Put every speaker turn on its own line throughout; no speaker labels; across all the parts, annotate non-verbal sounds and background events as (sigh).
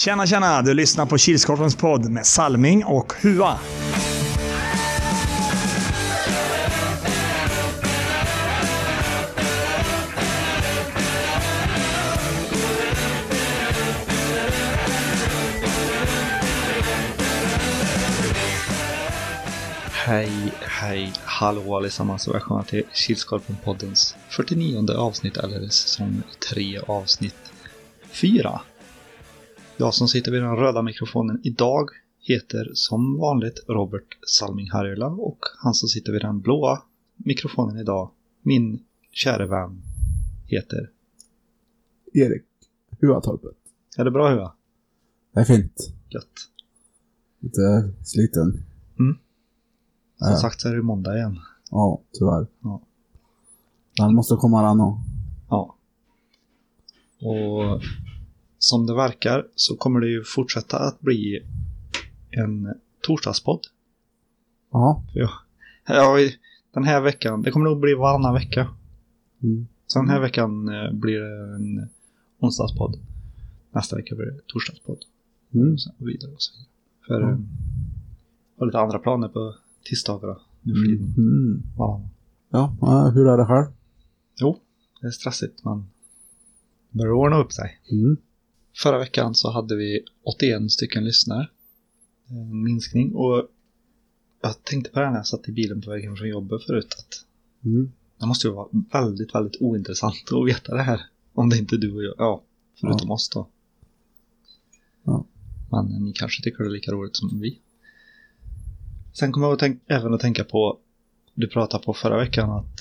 Tjena, tjena! Du lyssnar på Kilskorpens podd med Salming och Hua.
Hej, hej, hallå allesammans och välkomna till Kilskorpen-poddens 49 avsnitt eller säsong 3 avsnitt 4. Jag som sitter vid den röda mikrofonen idag heter som vanligt Robert Salming Harjula och han som sitter vid den blåa mikrofonen idag, min kära vän, heter...
Erik Huatorpet.
Är det bra Hua?
Det är fint.
Gött.
Lite sliten.
Som
Ja.
sagt så är det måndag igen.
Ja, tyvärr.
Ja.
Den måste komma och.
Ja. Och som det verkar så kommer det ju fortsätta att bli en torsdagspodd.
Ja.
Ja, den här veckan, det kommer nog bli varannan vecka.
Mm.
Så den här veckan eh, blir det en onsdagspodd. Nästa vecka blir det torsdagspodd.
Mm.
Och sen vidare och så vidare. För mm. har lite andra planer på tisdagar nu för tiden.
Mm.
Varannan.
Ja, ja, hur är det själv?
Jo, det är stressigt men det börjar ordna upp sig.
Mm.
Förra veckan så hade vi 81 stycken lyssnare. En minskning och jag tänkte på det här när jag satt i bilen på väg hem från jobbet förut att
Mm.
det måste ju vara väldigt, väldigt ointressant att veta det här. Om det inte är du och jag. Ja, förutom oss då.
Ja.
Men ni kanske tycker det är lika roligt som vi. Sen kommer jag att tänk- även att tänka på, du pratade på förra veckan att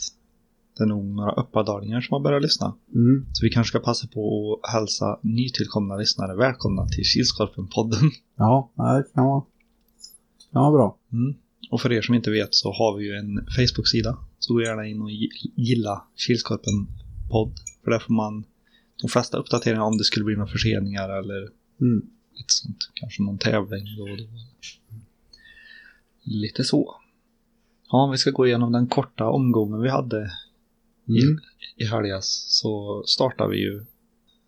det är nog några uppadalingar som har börjat lyssna.
Mm.
Så vi kanske ska passa på att hälsa nytillkomna lyssnare välkomna till Kilskorpen-podden.
Ja, det kan vara. Kan vara bra.
Mm. Och för er som inte vet så har vi ju en Facebook-sida. Så gå gärna in och gi- gilla Kilskorpen-podd. För där får man de flesta uppdateringar om det skulle bli några förseningar eller
Mm.
lite sånt. Kanske någon tävling då och då. Lite så. Ja, vi ska gå igenom den korta omgången vi hade
Mm.
i helgas så startar vi ju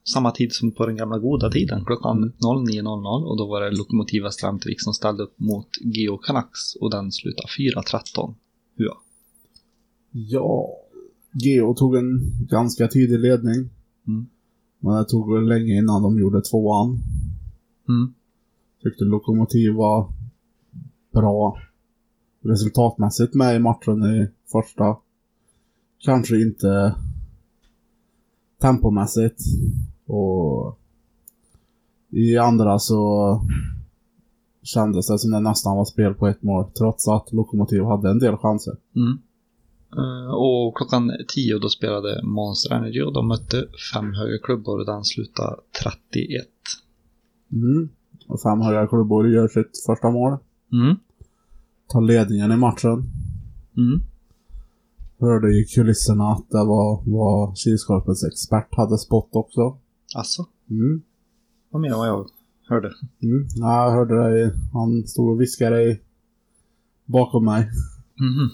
samma tid som på den gamla goda tiden, klockan
Mm.
09.00 och då var det Lokomotiva Strandvik som ställde upp mot Geo Canucks och den slutade 4-13. Ja.
Ja. Geo tog en ganska tidig ledning.
Mm.
Men det tog väl länge innan de gjorde tvåan.
Mm.
Tyckte Lokomotiv var bra resultatmässigt med i matchen i första. Kanske inte tempomässigt. Och i andra så kändes det som det nästan var spel på ett mål. Trots att Lokomotiv hade en del chanser.
Mm. Eh, och klockan 10 då spelade Monster Energy och de mötte fem höga klubbor och den slutade 31.
Mm. Och fem höga klubbor gör sitt första mål.
Mm.
Tar ledningen i matchen.
Mm.
Hörde i kulisserna att det var vad Kilskorpens expert hade spott också.
Alltså,
Mm.
vad vad jag hörde.
Mm. Ja, jag hörde det. Han stod och viskade bakom mig.
Mhm.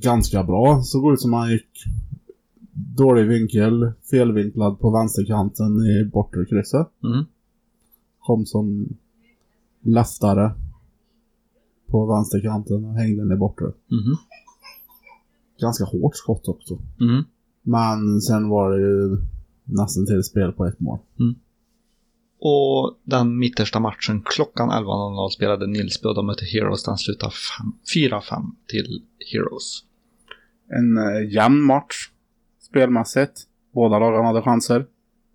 Ganska bra. Såg ut som han gick dålig vinkel, felvinklad på vänsterkanten i bortre krysset.
Mm.
Kom som leftare på vänsterkanten och hängde den i bortre.
Mhm.
Ganska hårt skott också.
Mm.
Men sen var det ju nästan till spel på ett mål.
Och den mittersta matchen klockan 11.00 spelade Nilsby och de mötte Heroes. Den slutade fem- 4-5 till Heroes.
En eh, jämn match spelmässigt. Båda lagen hade chanser.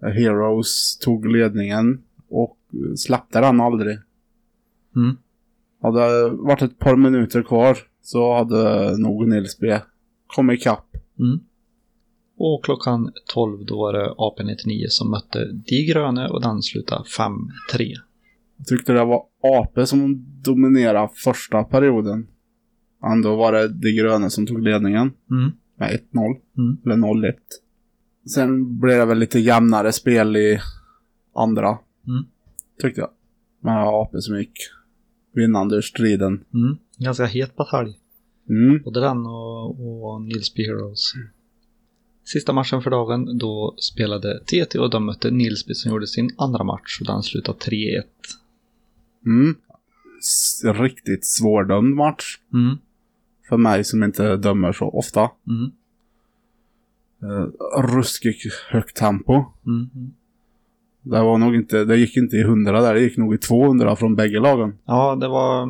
Eh, Heroes tog ledningen och eh, släppte den aldrig.
Mm.
Hade det varit ett par minuter kvar så hade nog Nilsby kommit ikapp.
Mm. Och klockan 12 då var det AP99 som mötte De Gröne och den slutade 5-3.
Jag tyckte det var AP som dominerade första perioden. Ändå var det De Gröne som tog ledningen
Mm.
med 1-0.
Mm.
Eller 0-1. Sen blev det väl lite jämnare spel i andra.
Mm.
Tyckte jag. Men var AP som gick vinnande ur striden.
Mm. Ganska het batalj.
Mm.
Både den och, och Nilsby Heroes. Sista matchen för dagen, då spelade TT och de mötte Nilsby som gjorde sin andra match och den slutade 3-1.
Mm. Riktigt svårdömd match.
Mm.
För mig som inte dömer så ofta.
Mm.
Uh, ruskigt högt tempo.
Mm.
Det var nog inte, det gick inte i 100 där, det gick nog i 200 från bägge lagen.
Ja, det var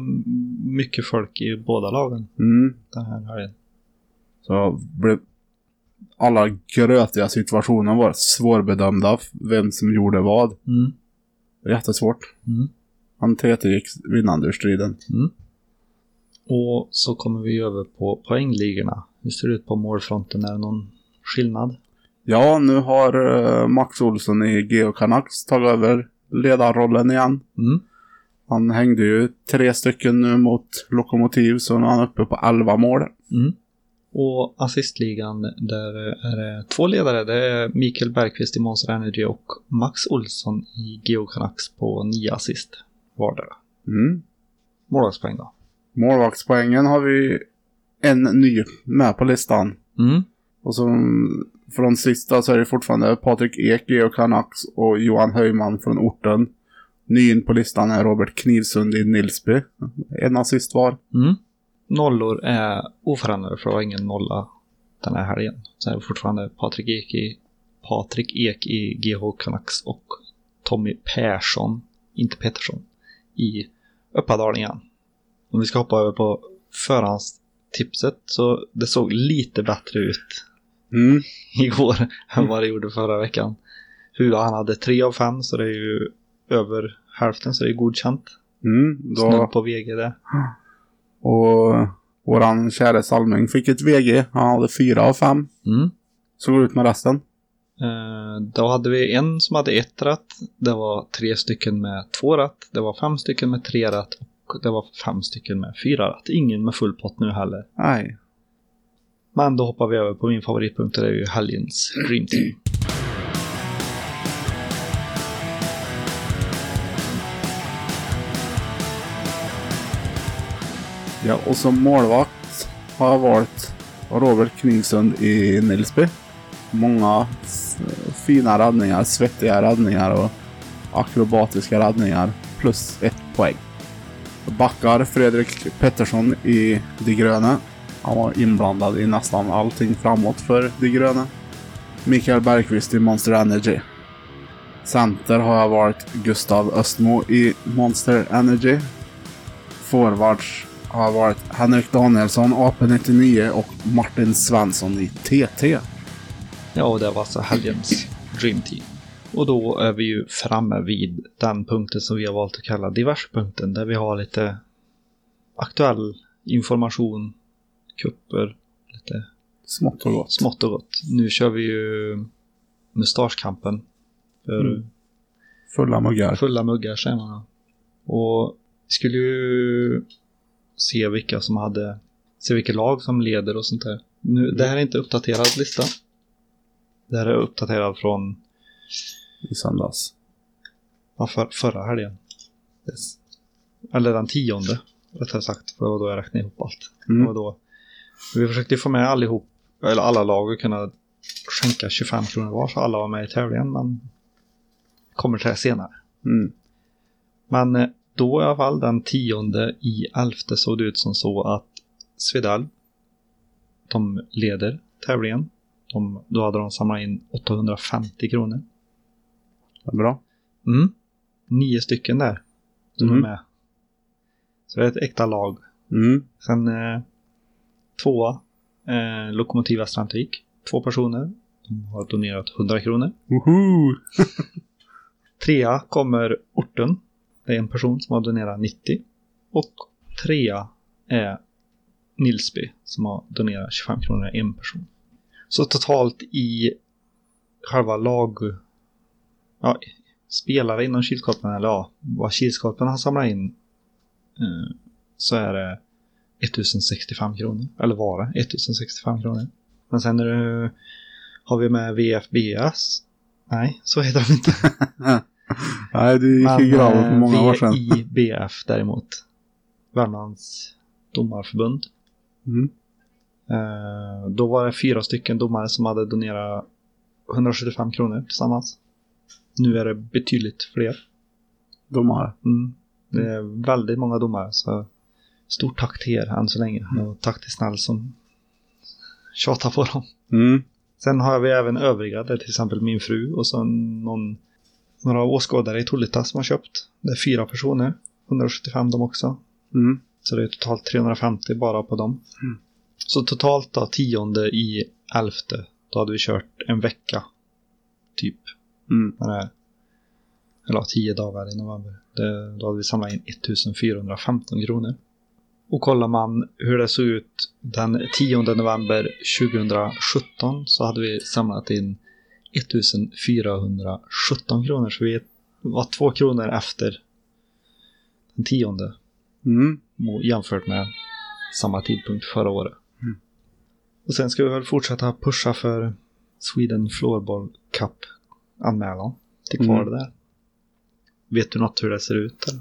mycket folk i båda lagen
Mm.
den här helgen.
Så blev alla grötiga situationer var svårbedömda, vem som gjorde vad.
Mm.
Jättesvårt.
Mm.
Han TT gick vinnande ur striden.
Mm. Och så kommer vi över på poängligorna. Hur ser det ut på målfronten? Är det någon skillnad?
Ja, nu har eh, Max Olsson i Geo Canucks tagit över ledarrollen igen.
Mm.
Han hängde ju tre stycken nu mot Lokomotiv, så nu är han uppe på 11 mål.
Mm. Och assistligan, där är det två ledare. Det är Mikael Bergqvist i Monster Energy och Max Olsson i Geo Canucks på nio assist vardera.
Mm.
Målvaktspoäng då?
Målvaktspoängen har vi en ny med på listan.
Mm.
Och så från sista så är det fortfarande Patrik Ek, Geo Canucks och Johan Höjman från orten. Ny in på listan är Robert Knivsund i Nilsby. En assist var.
Mm. Nollor är oförändrade för det var ingen nolla den här helgen. Så är det fortfarande Patrik Ek i, Patrik Ek i GH Canucks och Tommy Persson, inte Pettersson, i Uppadalingen. Om vi ska hoppa över på förhandstipset så det såg lite bättre ut
Mm. (laughs)
igår än vad det gjorde förra veckan. Hua han hade tre av fem så det är ju över hälften så det är godkänt.
Mm.
Snudd
Då,
på VG det. (gasps)
och våran kära Salming fick ett VG. Han hade fyra av fem.
Mm.
Så går ut med resten.
Eh, Då hade vi en som hade ett rätt. Det var tre stycken med två rätt. Det var fem stycken med tre rätt. Och det var fem stycken med fyra rätt. Ingen med full pott nu heller.
Nej.
Men då hoppar vi över på min favoritpunkt. Det är ju helgens Dream Team.
Ja, och som målvakt har jag valt Robert Kningsund i Nilsby. Många fina räddningar, svettiga räddningar och akrobatiska räddningar. Plus ett poäng. Backar Fredrik Pettersson i De Gröna. Han var inblandad i nästan allting framåt för De Gröna. Mikael Bergqvist i Monster Energy. Center har jag valt Gustav Östmo i Monster Energy. Forwards har varit Henrik Danielsson, AP99 och Martin Svensson i TT.
Ja, och det var alltså helgens Dream Team. Och då är vi ju framme vid den punkten som vi har valt att kalla diverspunkten. Där vi har lite aktuell information, kupper, lite
Smått och gott.
smått och gott. Nu kör vi ju mustaschkampen. För
Mm. Fulla muggar.
fulla muggar säger man. Och vi skulle ju se vilka som hade, se vilka lag som leder och sånt där. Nu, det här är inte uppdaterad lista. Det här är uppdaterad från
I söndags.
ja, för, förra helgen.
Yes.
Eller den tionde, rättare sagt. För det var då jag räknade ihop allt. Det
Mm.
var då. Vi försökte få med allihop, eller alla lag att kunna skänka 25 kronor var så alla var med i tävlingen. Men kommer till det senare.
Mm.
Men eh, då i alla fall den tionde i elfte såg det ut som så att Svedal, de leder tävlingen. De, då hade de samlat in 850 kronor.
Bra.
Mm. Nio stycken där som
Mm.
är med. Så det är ett äkta lag.
Mm.
Sen eh, tvåa, eh, Lokomotiv Västrantik. Två personer. De har donerat 100 kronor.
Woho! (laughs)
Trea kommer Orten. Det är en person som har donerat 90. Och trea är Nilsby som har donerat 25 kronor en person. Så totalt i själva lag... Ja, spelare inom Kilskorpen, eller ja, vad Kilskorpen har samlat in eh, så är det 1065 kronor. Eller var det 1065 kronor. Men sen är det, har vi med VFBS. Nej, så heter de inte. (laughs)
Nej, det gick i graven för många år sedan.
VIBF däremot. Värmlands domarförbund.
Mm.
Eh, då var det fyra stycken domare som hade donerat 175 kronor tillsammans. Nu är det betydligt fler.
Domare.
Mm. Det är väldigt många domare. Så stort tack till er än så länge. Och tack till Snäll som tjatar på dem.
Mm.
Sen har vi även övriga, där till exempel min fru och så någon, några åskådare i Tolita som har köpt. Det är fyra personer, 175 de också.
Mm.
Så det är totalt 350 bara på dem.
Mm.
Så totalt då, tionde i elfte, då hade vi kört en vecka. Typ.
Mm.
Eller ja, tio dagar i november. Det, då hade vi samlat in 1415 kronor. Och kollar man hur det såg ut den 10 november 2017 så hade vi samlat in 1417 kronor. Så vi var två kronor efter den tionde
Mm.
jämfört med samma tidpunkt förra året.
Mm.
Och sen ska vi väl fortsätta pusha för Sweden Floorball Cup anmälan till kvar
Mm.
där. Vet du något hur det ser ut? Eller,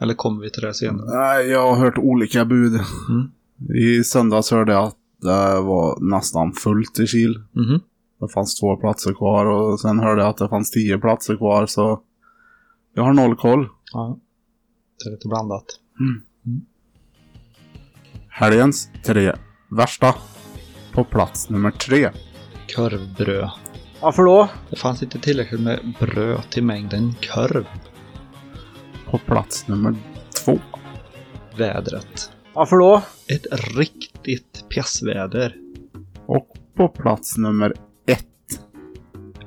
eller kommer vi till det senare?
Nej, jag har hört olika bud.
Mm.
I söndags hörde jag att det var nästan fullt i Kil.
Mhm.
Det fanns två platser kvar och sen hörde jag att det fanns tio platser kvar så jag har noll koll.
Ja. Det är lite blandat.
Helgens tre värsta. På plats nummer tre.
Korvbröd.
Varför då?
Det fanns inte tillräckligt med bröd till mängden korv.
På plats nummer två.
Vädret.
Varför då?
Ett riktigt pjassväder.
Och på plats nummer ett.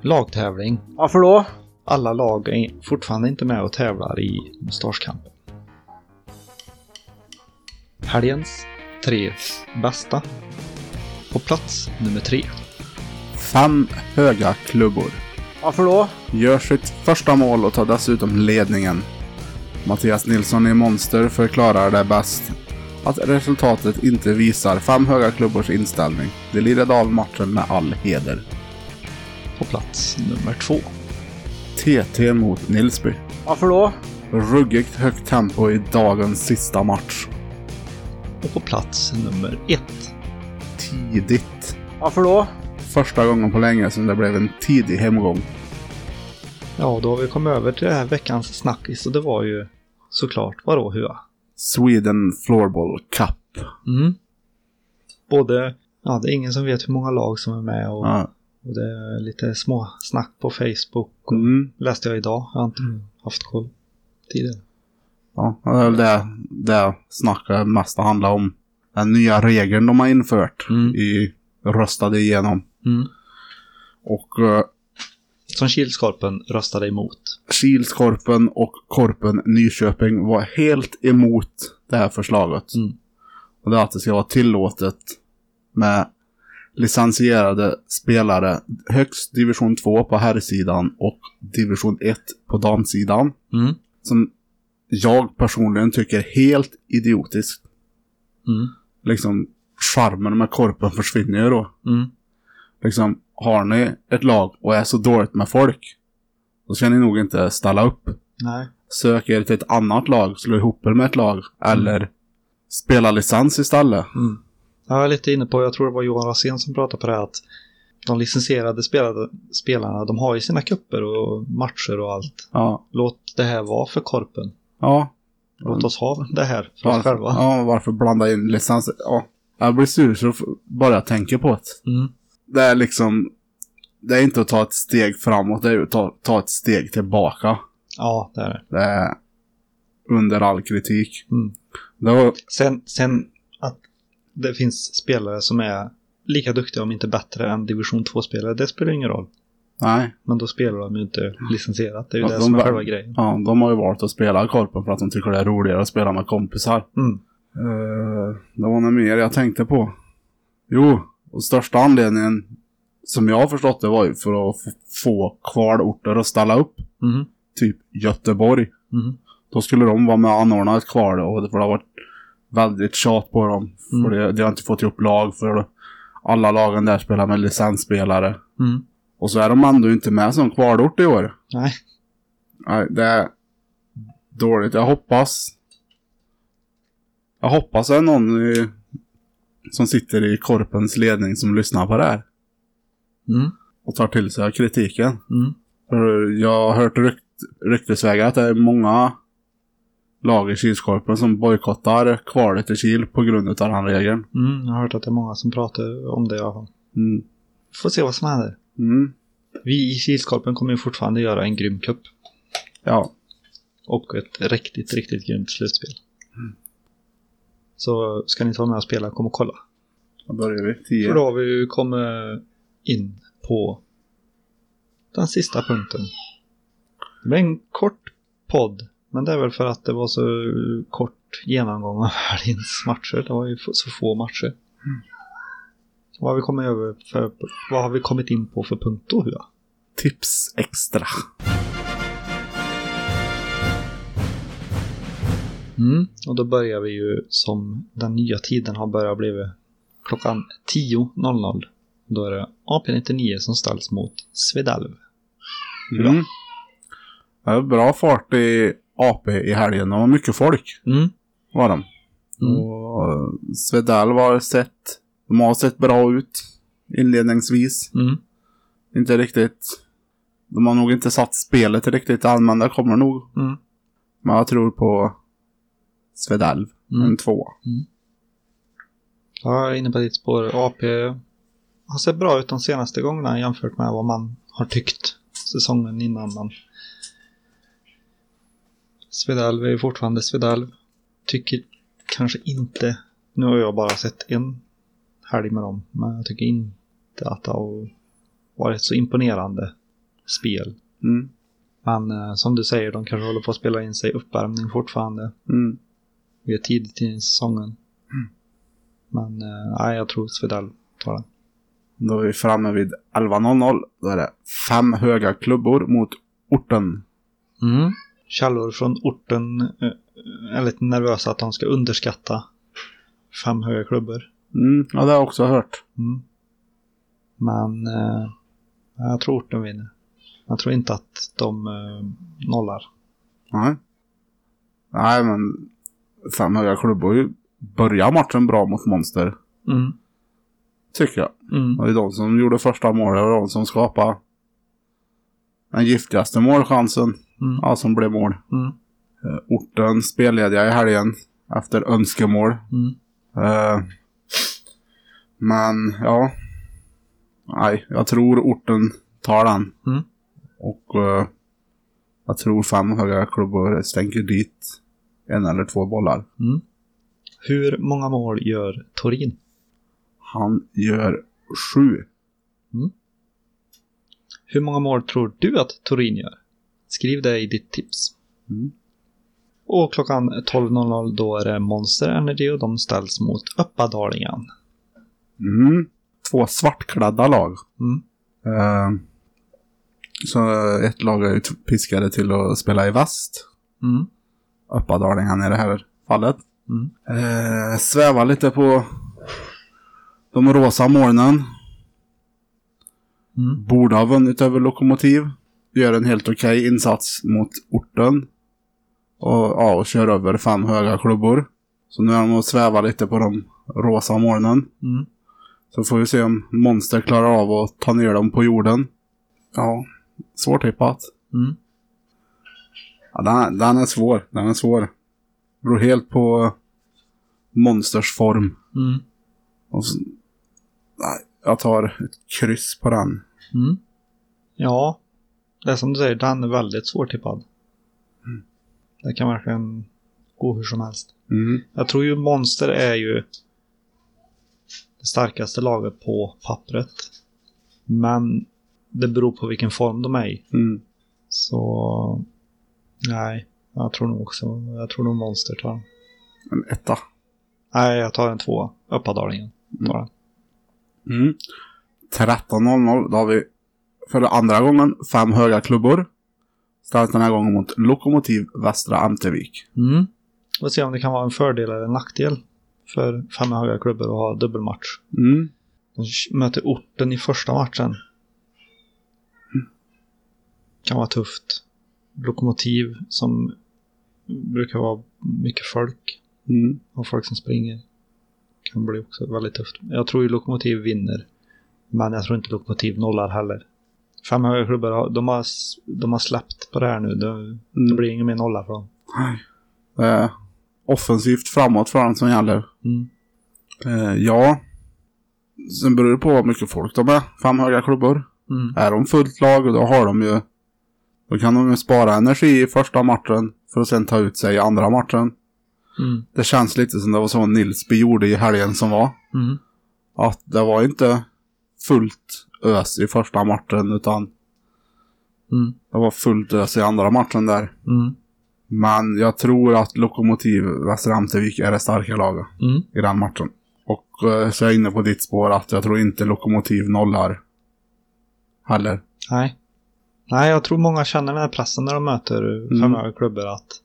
Lagtävling.
Varför då?
Alla lag är fortfarande inte med och tävlar i Mustaschkampen. Helgens tre bästa. På plats nummer tre.
Fem höga klubbor.
Varför då?
Gör sitt första mål och tar dessutom ledningen. Mattias Nilsson i Monster förklarar det bäst. Att resultatet inte visar fem höga klubbors inställning. De lirade av matchen med all heder.
På plats nummer två.
TT mot Nilsby.
Varför då?
Ruggigt högt tempo i dagens sista match.
Och på plats nummer ett.
Tidigt.
Varför då?
Första gången på länge som det blev en tidig hemgång.
Ja, då har vi kommit över till det här veckans snackis och det var ju såklart vadå Hua?
Sweden Floorball Cup.
Mm. Både, ja det är ingen som vet hur många lag som är med och,
Ja.
och det är lite små snack på Facebook. Och
Mm.
Läste jag idag, jag har inte haft koll tidigare.
Ja, det är väl det, det snacket mest handlar om. Den nya regeln de har infört
Mm.
i röstade igenom.
Mm.
Och uh,
Som Kilskorpen röstade emot.
Kilskorpen och Korpen Nyköping var helt emot det här förslaget.
Mm.
Och det är att det ska vara tillåtet med licensierade spelare högst division 2 på herrsidan och division 1 på damsidan.
Mm.
Som jag personligen tycker är helt idiotiskt.
Mm.
Liksom, charmen med korpen försvinner ju då.
Mm.
Liksom, har ni ett lag och är så dåligt med folk, då ska ni nog inte ställa upp.
Nej.
Sök er till ett annat lag, slå ihop er med ett lag, eller spela licens istället.
Mm. Jag är lite inne på, jag tror det var Johan Rosén som pratade på det här att de licensierade spelade, spelarna, de har ju sina kupper och matcher och allt.
Ja.
Låt det här vara för korpen.
Ja.
Låt oss ha det här för oss
Varför,
själva.
ja, varför blanda in licens? Ja. Jag blir sur så bara jag tänker på det.
Mm.
Det är liksom, det är inte att ta ett steg framåt, det är att ta, ta ett steg tillbaka.
Ja, det är det.
Det är under all kritik.
Mm.
Var,
Sen, sen att det finns spelare som är lika duktiga om inte bättre än division 2-spelare, det spelar ingen roll.
nej.
Men då spelar de ju inte licensierat. Det är ju
Ja,
det
de
som är själva grejen.
Ja, de har ju valt att spela korpen för att de tycker det är roligare att spela med kompisar.
Mm.
Uh, det var något mer jag tänkte på. Jo, och största anledningen som jag har förstått det var ju för att få kvalorter att ställa upp.
Mhm.
Typ Göteborg.
Mhm.
Då skulle de vara med och anordna ett kval och det, för det har varit väldigt tjat på dem.
Mm.
För det, de har inte fått ihop lag för alla lagen där spelar med licensspelare.
Mm.
Och så är de ändå inte med som kvalort i år.
Nej.
Nej, det är dåligt. Jag hoppas... Jag hoppas att någon i som sitter i Korpens ledning som lyssnar på det här.
Mm.
Och tar till sig av kritiken.
Mm.
För Jag har hört rykt, ryktesvägar att det är många lag i Kilskorpen som bojkottar kvalet i Kil på grund av den regeln.
Mm. Jag har hört att det är många som pratar om det i alla fall.
Mm.
Får se vad som händer.
Mm.
Vi i Kilskorpen kommer ju fortfarande göra en grym cup.
Ja.
Och ett riktigt, riktigt grymt slutspel. Så ska ni ta med och spela, kom och kolla.
Då börjar vi. 10.
För då har vi ju kommit in på den sista punkten. Det blir en kort podd, men det är väl för att det var så kort genomgång av (laughs) helgens matcher. Det var ju så få matcher. Vad har vi kommit över för, vad har vi kommit in på för punkt då, Hua?
Tips extra.
Mm. Och då börjar vi ju som den nya tiden har börjat bli klockan 10.00. Då är det AP99 som ställs mot Svedalv.
Mm. Det är bra fart i AP i helgen. Det var mycket folk.
Mm.
Var de.
Mm.
Och eh, Svedal har sett, de har sett bra ut inledningsvis.
Mm.
Inte riktigt, de har nog inte satt spelet riktigt än, men det kommer nog.
Mm.
Men jag tror på Svedalv,
Mm.
en tvåa.
Ja, jag är inne på ditt spår. AP har sett bra ut de senaste gångerna jämfört med vad man har tyckt säsongen innan. Men Svedalv är fortfarande Svedalv. Tycker kanske inte, nu har jag bara sett en helg med dem, men jag tycker inte att det har varit så imponerande spel.
Mm.
Men eh, som du säger, de kanske håller på att spela in sig uppvärmning fortfarande.
Mm.
Vi är tidigt i säsongen. Men eh, jag tror Svedal tar den.
Då är vi framme vid 11.00. Då är det fem höga klubbor mot orten.
Mm. Källor från orten eh, är lite nervösa att de ska underskatta fem höga klubbor.
Mm. Ja, det har jag också hört.
Mm. Men eh, jag tror orten vinner. Jag tror inte att de eh, nollar.
Nej. Nej, men fem höga klubbor börjar matchen bra mot Monster.
Mm.
Tycker jag.
Mm.
Det var ju de som gjorde första målet och de som skapade den giftigaste målchansen.
Mm.
Ja, som blev mål.
Mm.
Eh, orten spellediga i helgen efter önskemål.
Mm.
Eh, men ja. Nej, jag tror orten tar den.
Mm.
Och eh, jag tror fem höga klubbor stänker dit en eller två bollar.
Mm. Hur många mål gör Torin?
Han gör sju.
Hur många mål tror du att Torin gör? Skriv det i ditt tips.
Mm.
Och klockan 12.00 då är det Monster Energy och de ställs mot Uppadalingen.
Mm. Två svartklädda lag.
Mm.
Eh, så ett lag är piskade till att spela i väst.
Mm.
Uppadalingen i det här fallet.
Mm.
Eh, svävar lite på de rosa molnen.
Mm.
Borde ha vunnit över Lokomotiv. Gör en helt okej insats mot orten. Och, ja, och kör över fem höga klubbor. Så nu är de och svävar lite på de rosa molnen.
Mm.
Så får vi se om Monster klarar av att ta ner dem på jorden. Ja, svårtippat.
Mm.
Ja, den, den är svår. Den är svår. Beror helt på Monsters form.
Mm.
Och så, jag tar ett kryss på den.
Mm. Ja, det är som du säger, den är väldigt svårtippad. Det kan verkligen gå hur som helst.
Mm.
Jag tror ju Monster är ju det starkaste laget på pappret. Men det beror på vilken form de är i.
Mm.
Så nej, jag tror nog också, jag tror nog Monster tar den.
En etta.
Nej, jag tar en tvåa. Uppadalingen tar den.
Mm. 13.00. Då har vi för andra gången fem höga klubbor. Ställs den här gången mot Lokomotiv Västra Amtervik.
Mm. Vi får se om det kan vara en fördel eller en nackdel för fem höga klubbor att ha dubbelmatch.
Mm.
De möter orten i första matchen. Kan vara tufft. Lokomotiv som brukar vara mycket folk.
Mm.
Och folk som springer. Kan bli också väldigt tufft. Jag tror ju Lokomotiv vinner. Men jag tror inte Lokomotiv nollar heller. Fem höga klubbar, de har, de har släppt på det här nu. Det, det blir ingen mer nolla för dem.
Är offensivt framåt för dem som gäller.
Mm.
Eh, ja. Sen beror det på hur mycket folk de är. Fem höga klubbor.
Mm.
Är de fullt lag, då har de ju... Då kan de spara energi i första matchen för att sen ta ut sig i andra matchen.
Mm.
Det känns lite som det var så Nilsby gjorde i helgen som var.
Mm.
Att det var inte fullt ös i första matchen utan
Mm.
det var fullt ös i andra matchen där.
Mm.
Men jag tror att Lokomotiv Västra Amtervik är det starka laget
Mm.
i den matchen. Och eh, så är jag inne på ditt spår att jag tror inte Lokomotiv nollar heller.
Nej. Nej, jag tror många känner den här pressen när de möter
Mm.
höga klubbor. Att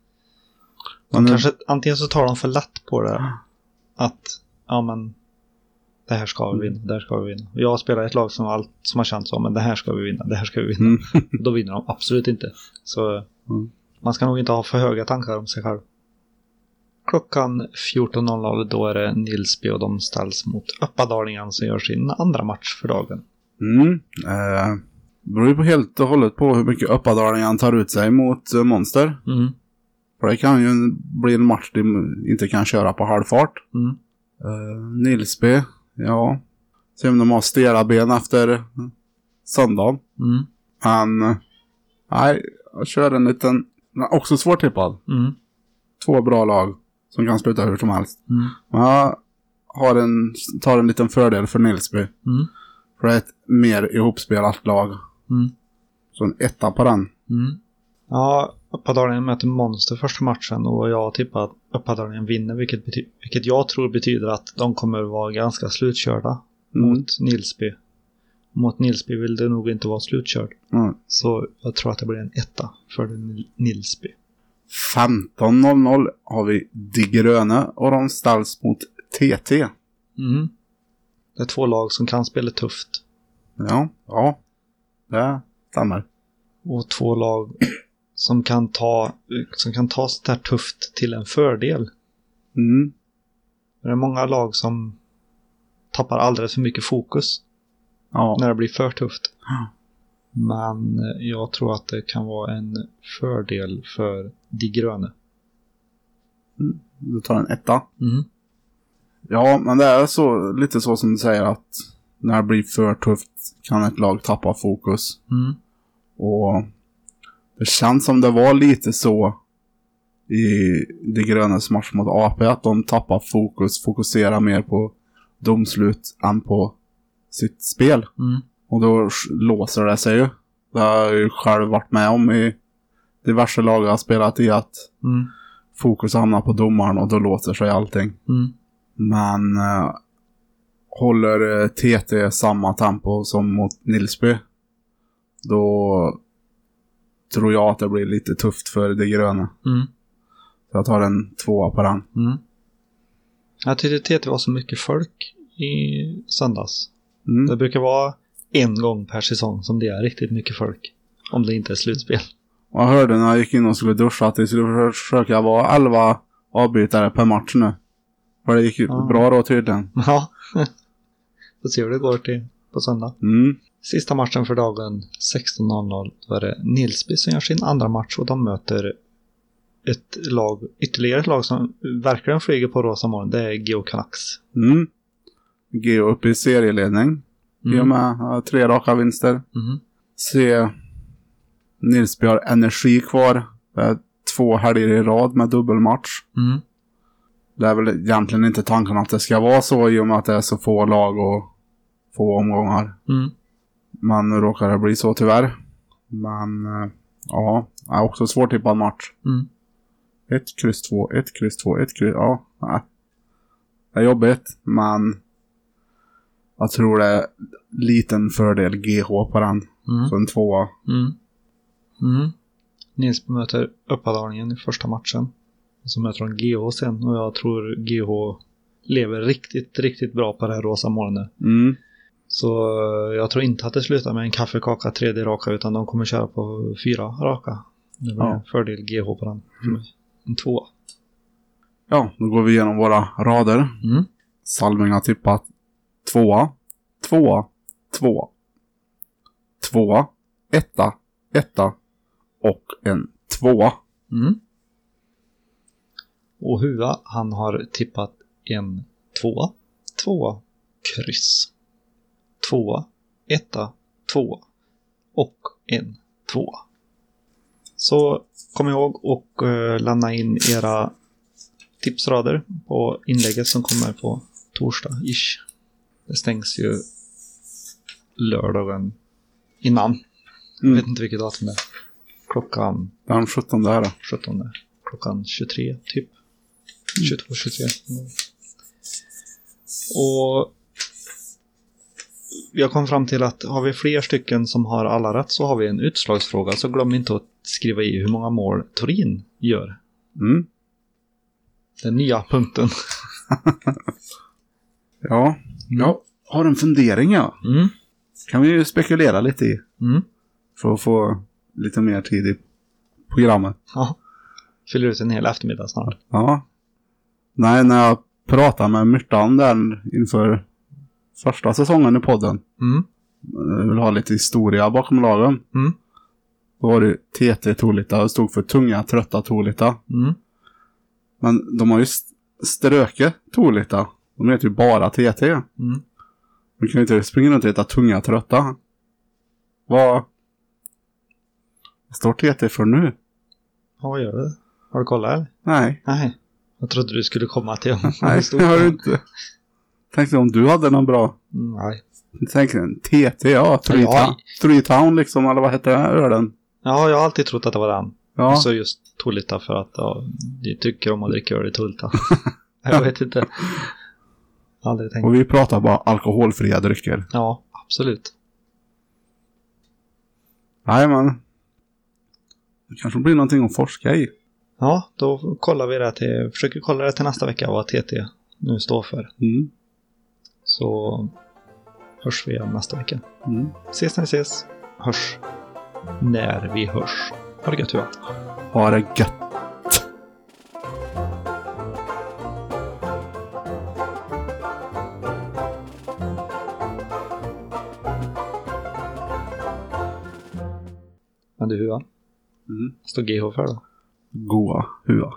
de
Men
kanske, antingen så tar de för lätt på det. Att, ja men, det här ska vi vinna, det här ska vi vinna. Jag spelar i ett lag som, allt, som har känt så, men det här ska vi vinna, det här ska vi vinna.
Mm. (laughs)
Då vinner de absolut inte. Så
Mm.
man ska nog inte ha för höga tankar om sig själv. Klockan 14.00 då är det Nilsby och de ställs mot Uppadalingen som gör sin andra match för dagen.
Mm. Eh, beror ju på helt och hållet på hur mycket Uppadalingen tar ut sig mot eh, Monster.
Mm.
För det kan ju bli en match de inte kan köra på halvfart.
Mm.
Uh, Nilsby, ja. Se om de har stela ben efter söndagen.
Mm.
Men, eh, nej, jag kör en liten, också svårtippad.
Mm.
Två bra lag som kan sluta hur som helst.
Mm.
Jag har en, tar en liten fördel för Nilsby.
Mm.
För det är ett mer ihopspelat lag.
Mm.
Så en etta på den.
Mm. Ja, Uppadalingen möter Monster första matchen och jag tippar att Uppadalingen vinner vilket, bety- vilket jag tror betyder att de kommer vara ganska slutkörda
Mm.
mot Nilsby. Mot Nilsby vill det nog inte vara slutkörd.
Mm.
Så jag tror att det blir en etta för Nil- Nilsby.
15.00 har vi De Gröne och de ställs mot TT.
Mm. Det är två lag som kan spela tufft.
Ja, ja. Det stämmer.
Och två lag som kan ta, som kan ta sånt här tufft till en fördel.
Mm.
Det är många lag som tappar alldeles för mycket fokus
Ja.
när det blir för tufft. Men jag tror att det kan vara en fördel för de gröna.
Du tar en etta.
Mm.
Ja, men det är så, lite så som du säger att när det blir för tufft kan ett lag tappa fokus.
Mm.
Och det känns som det var lite så i De Grönas match mot AP, att de tappar fokus, fokuserar mer på domslut än på sitt spel.
Mm.
Och då låser det sig ju. Det har jag ju själv varit med om i diverse lag jag har spelat i, att
Mm.
fokus hamnar på domaren och då låser sig allting.
Mm.
Men eh, håller eh, TT samma tempo som mot Nilsby, då tror jag att det blir lite tufft för det gröna.
Mm.
Så jag tar en tvåa på den.
Mm. Jag tyckte TT var så mycket folk i söndags.
Mm.
Det brukar vara en gång per säsong som det är riktigt mycket folk. Om det inte är slutspel.
Och jag hörde när jag gick in och skulle duscha att det skulle försöka vara 11 avbytare per match nu. För det gick
Ja.
bra då tydligen.
Ja. (laughs) Får se hur det går till på söndag.
Mm.
Sista matchen för dagen 16.00. Då är det Nilsby som gör sin andra match och de möter ett lag, ytterligare ett lag som verkligen flyger på rosa moln. Det är Geo Canucks.
Mm. Geo upp i serieledning. I och med tre raka vinster.
Mm.
Se Nilsby har energi kvar. Två helger i rad med dubbelmatch.
Mm.
Det är väl egentligen inte tanken att det ska vara så i och med att det är så få lag och få omgångar.
Mm.
Råkar det bli så tyvärr. Men eh, ja, är också svårtippad match.
Mm.
Ett kryss två, ett kryss två, ett kryss... Ja, nej. Det är jobbigt, men jag tror det är liten fördel GH på den.
Mm.
Så en tvåa.
Mm. Mm. Nilsby möter Uppadalingen i första matchen. Så möter de GH sen och jag tror GH lever riktigt, riktigt bra på det här rosa molnet.
Mm.
Så eh, jag tror inte att det slutar med en kaffekaka tredje raka utan de kommer köra på fyra raka. Det blir
Ja.
fördel GH på den. mig. En tvåa.
Ja, då går vi igenom våra rader.
Mm.
Salming har tippat tvåa, tvåa, tvåa. Tvåa, etta, etta och en tvåa.
Mm. Och Hua, han har tippat en tvåa, tvåa, kryss. Tvåa, etta, tvåa och en tvåa. Så kom ihåg och uh, lämna in era tipsrader på inlägget som kommer på torsdag-ish. Det stängs ju lördagen innan. Jag
Mm.
vet inte vilket datum det är. Klockan
Den 17 där då.
17. Klockan 23 typ. 22, 23. Mm. Och jag kom fram till att har vi fler stycken som har alla rätt så har vi en utslagsfråga. Så glöm inte att skriva i hur många mål Torin gör.
Mm.
Den nya punkten. (laughs)
Ja, jag har en fundering ja.
Mm.
Kan vi ju spekulera lite i.
Mm.
För att få lite mer tid i programmet.
Ja. Fyller ut en hel eftermiddag snart.
Ja. Nej, när jag pratade med Myrtan där inför första säsongen i podden.
Mm.
Jag vill ha lite historia bakom lagen.
Mm.
Då var det TT Tolita och stod för tunga, trötta Tolita.
Mm.
Men de har ju st- ströket Tolita. De heter ju bara TT.
Mm.
De kan ju inte springa runt och heta tunga, trötta. Vad vad står TT för nu?
Ja, vad gör du? Har du kollat eller?
Nej,
Nej. Jag trodde du skulle komma till
nej,
stod
jag har
för.
ju inte. Tänkte om du hade någon bra.
Mm, Nej.
Tänkte en TT, ja. Three,
Ja.
Town, Three Town liksom, eller vad hette det? Ölen?
Ja, jag har alltid trott att det var den.
Ja,
Och så just Tullita för att ja, de tycker om att dricka öl i Tullita. (laughs) jag vet inte. Aldrig tänkt.
och vi pratar bara alkoholfria drycker.
Ja, absolut.
Nej, men. Det kanske blir någonting att forska i.
Ja, då kollar vi det till, försöker kolla det till nästa vecka vad TT nu står för.
Mm.
Så hörs vi igen nästa vecka.
Mm.
Ses när vi ses. Hörs när vi hörs. Ha det gött Hua.
Ha det gött.
Men du Hua,
Mm.
står GH för då?
Goa hua.